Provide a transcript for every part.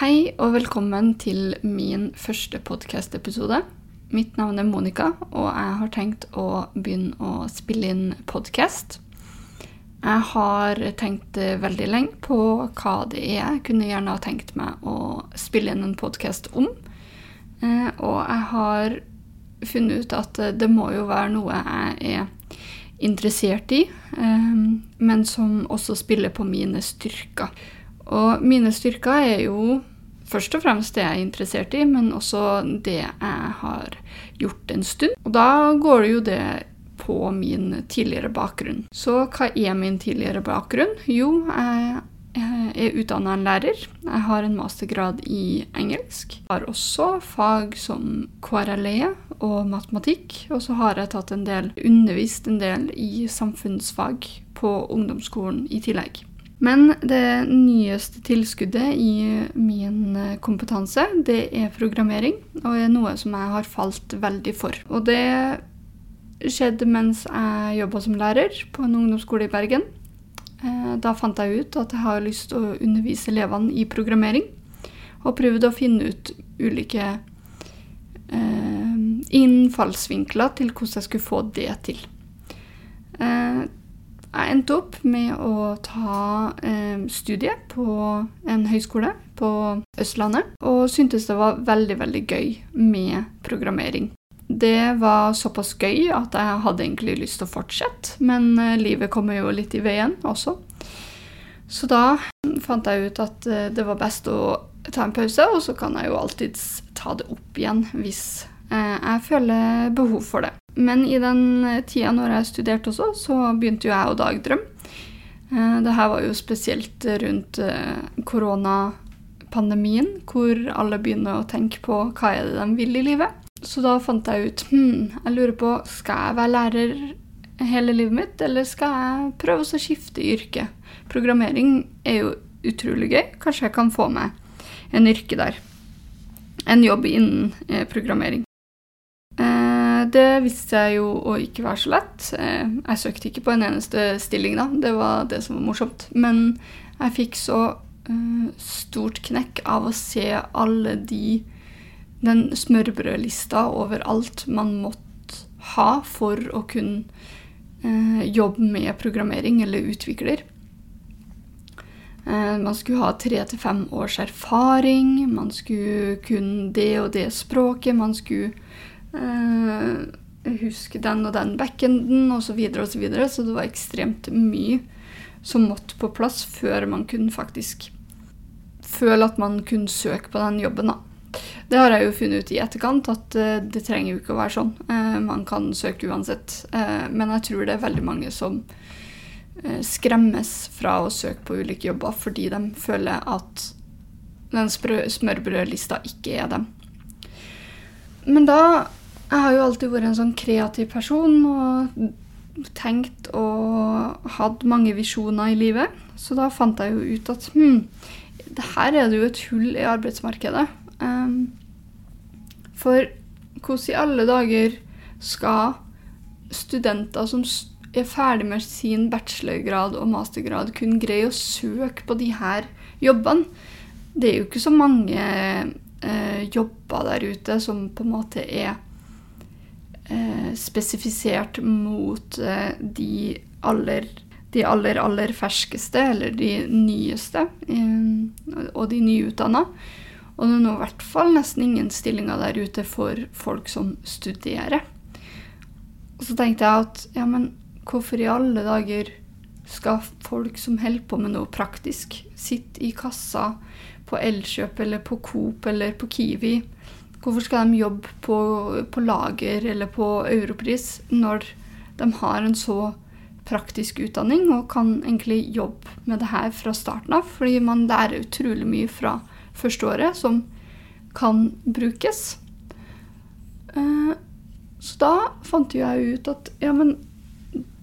Hei og velkommen til min første podkast-episode. Mitt navn er Monica, og jeg har tenkt å begynne å spille inn podkast. Jeg har tenkt veldig lenge på hva det er jeg kunne gjerne ha tenkt meg å spille inn en podkast om. Eh, og jeg har funnet ut at det må jo være noe jeg er interessert i, eh, men som også spiller på mine styrker. Og mine styrker er jo først og fremst det jeg er interessert i, men også det jeg har gjort en stund. Og da går det jo det på min tidligere bakgrunn. Så hva er min tidligere bakgrunn? Jo, jeg er utdanna lærer. Jeg har en mastergrad i engelsk. Jeg har også fag som KRLE og matematikk. Og så har jeg tatt en del, undervist en del i samfunnsfag på ungdomsskolen i tillegg. Men det nyeste tilskuddet i min eh, kompetanse, det er programmering, og er noe som jeg har falt veldig for. Og det skjedde mens jeg jobba som lærer på en ungdomsskole i Bergen. Eh, da fant jeg ut at jeg har lyst til å undervise elevene i programmering, og prøvde å finne ut ulike eh, innfallsvinkler til hvordan jeg skulle få det til. Jeg endte opp med å ta eh, studie på en høyskole på Østlandet, og syntes det var veldig, veldig gøy med programmering. Det var såpass gøy at jeg hadde egentlig lyst til å fortsette, men eh, livet kommer jo litt i veien også. Så da fant jeg ut at eh, det var best å ta en pause, og så kan jeg jo alltids ta det opp igjen hvis eh, jeg føler behov for det. Men i den tida når jeg studerte også, så begynte jo jeg å dagdrømme. Eh, det her var jo spesielt rundt eh, koronapandemien, hvor alle begynner å tenke på hva er det de vil i livet. Så da fant jeg ut hm, jeg lurer på, skal jeg være lærer hele livet mitt, eller skal jeg prøve å skifte yrke? Programmering er jo utrolig gøy. Kanskje jeg kan få meg en yrke der. En jobb innen eh, programmering. Det viste seg jo å ikke være så lett. Eh, jeg søkte ikke på en eneste stilling da, det var det som var morsomt. Men jeg fikk så uh, stort knekk av å se alle de Den smørbrødlista over alt man måtte ha for å kunne uh, jobbe med programmering eller utvikler. Man skulle ha tre til fem års erfaring, man skulle kunne det og det språket, man skulle Uh, huske den og den backenden osv. Så, videre, og så, så det var ekstremt mye som måtte på plass før man kunne faktisk føle at man kunne søke på den jobben. da. Det har jeg jo funnet ut i etterkant, at uh, det trenger jo ikke å være sånn. Uh, man kan søke uansett. men jeg tror det er veldig mange som skremmes fra å søke på ulike jobber fordi de føler at den smørbrødlista ikke er dem. Men da jeg har jo alltid vært en sånn kreativ person og tenkt og hatt mange visjoner i livet. Så da fant jeg jo ut at hm, det her er det jo et hull i arbeidsmarkedet. Um, for hvordan i alle dager skal studenter som er ferdig med sin bachelorgrad og mastergrad, kunne greie å søke på de her jobbene? Det er jo ikke så mange eh, jobber der ute som på en måte er spesifisert mot eh, de aller de aller, aller ferskeste, eller de nyeste, eh, og de nyutdanna. Og det er nå i hvert fall nesten ingen stillinger der ute for folk som studerer. Og så tenkte jeg at ja, men hvorfor i alle dager skal folk som holder på med noe praktisk, sitte i kassa på Elkjøp eller på Coop eller på Kiwi Hvorfor skal de jobbe på, på lager eller på Europris når de har en så praktisk utdanning og kan egentlig jobbe med det her fra starten av? Fordi man lærer utrolig mye fra første året som kan brukes. Eh, så da fant jeg ut at ja, men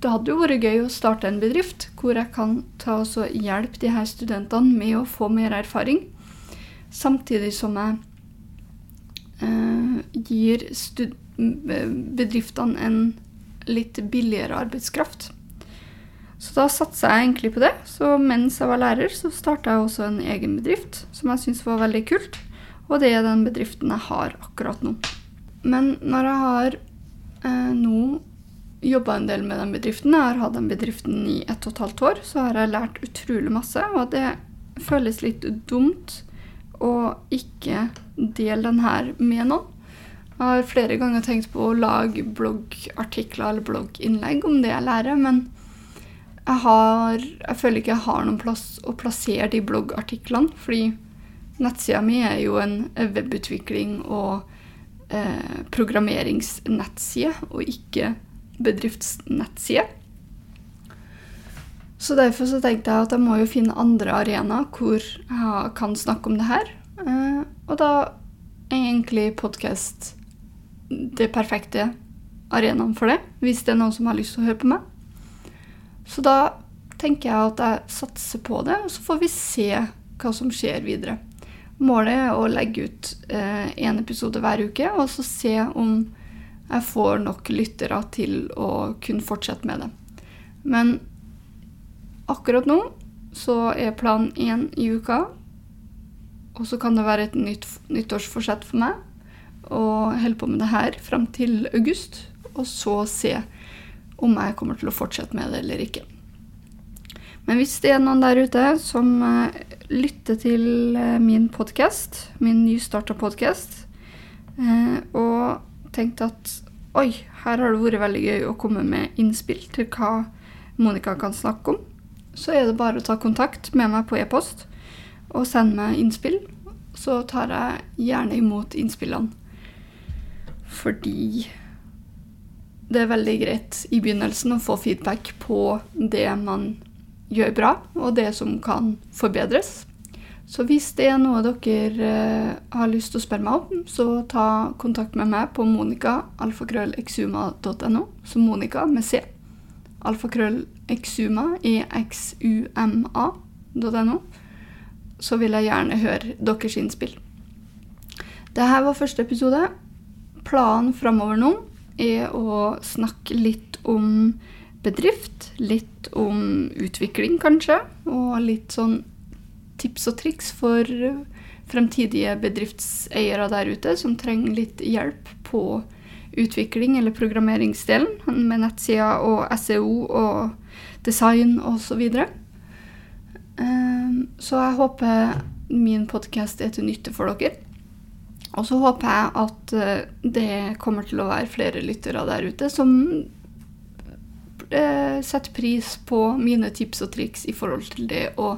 det hadde jo vært gøy å starte en bedrift hvor jeg kan ta og hjelpe de her studentene med å få mer erfaring, samtidig som jeg gir bedriftene en litt billigere arbeidskraft. Så da satsa jeg egentlig på det. Så mens jeg var lærer, så starta jeg også en egen bedrift som jeg syntes var veldig kult. Og det er den bedriften jeg har akkurat nå. Men når jeg har eh, nå jobba en del med den bedriften, jeg har hatt den bedriften i ett og et halvt år, så har jeg lært utrolig masse. Og det føles litt dumt å ikke dele den her med noen. Jeg har flere ganger tenkt på å lage bloggartikler eller blogginnlegg om det jeg lærer, men jeg, har, jeg føler ikke jeg har noen plass å plassere de bloggartiklene. Fordi nettsida mi er jo en webutvikling og eh, programmeringsnettside, og ikke bedriftsnettside. Så derfor så tenkte jeg at jeg må jo finne andre arenaer hvor jeg kan snakke om det her. Og da er egentlig podkast det perfekte arenaen for det, hvis det er noen som har lyst til å høre på meg. Så da tenker jeg at jeg satser på det, og så får vi se hva som skjer videre. Målet er å legge ut én eh, episode hver uke, og så se om jeg får nok lyttere til å kunne fortsette med det. Men akkurat nå så er plan én i uka, og så kan det være et nytt nyttårsforsett for meg å holde på med det her fram til august, og så se om jeg kommer til å fortsette med det eller ikke. Men hvis det er noen der ute som eh, lytter til eh, min podkast, min nystarta podkast, eh, og tenkte at oi, her har det vært veldig gøy å komme med innspill til hva Monica kan snakke om, så er det bare å ta kontakt med meg på e-post og send meg innspill. Så tar jeg gjerne imot innspillene. Fordi det er veldig greit i begynnelsen å få feedback på det man gjør bra, og det som kan forbedres. Så hvis det er noe dere uh, har lyst til å spørre meg om, så ta kontakt med meg på monica.alfakrøllexuma.no. Så Monica med C. Alfakrøllexuma, exuma.no. Så vil jeg gjerne høre deres innspill. Dette var første episode. Planen framover nå er å snakke litt om bedrift, litt om utvikling kanskje, og litt sånn tips og triks for fremtidige bedriftseiere der ute som trenger litt hjelp på utvikling eller programmeringsdelen med nettsider og SEO og design osv. Så, videre. Ehm, så jeg håper min podkast er til nytte for dere. Og så håper jeg at eh, det kommer til å være flere lyttere der ute som eh, setter pris på mine tips og triks i forhold til det å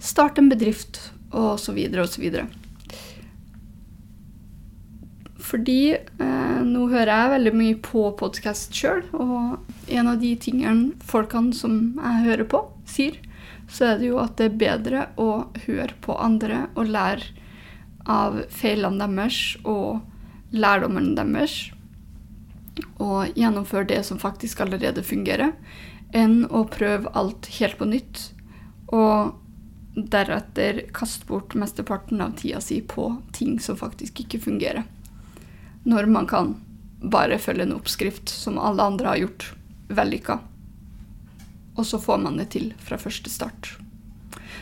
starte en bedrift og så videre og så videre. Fordi eh, nå hører jeg veldig mye på podkast sjøl, og en av de tingene folkene som jeg hører på, sier, så er det jo at det er bedre å høre på andre og lære av feilene deres og lærdommene deres, og gjennomføre det som faktisk allerede fungerer, enn å prøve alt helt på nytt og deretter kaste bort mesteparten av tida si på ting som faktisk ikke fungerer. Når man kan bare følge en oppskrift som alle andre har gjort vellykka. Og så får man det til fra første start.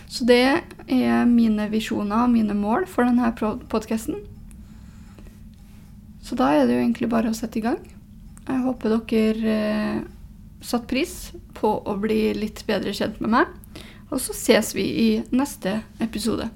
Så det er mine visjoner og mine mål for denne podkasten. Så da er det jo egentlig bare å sette i gang. Jeg håper dere eh, satte pris på å bli litt bedre kjent med meg. Og så ses vi i neste episode.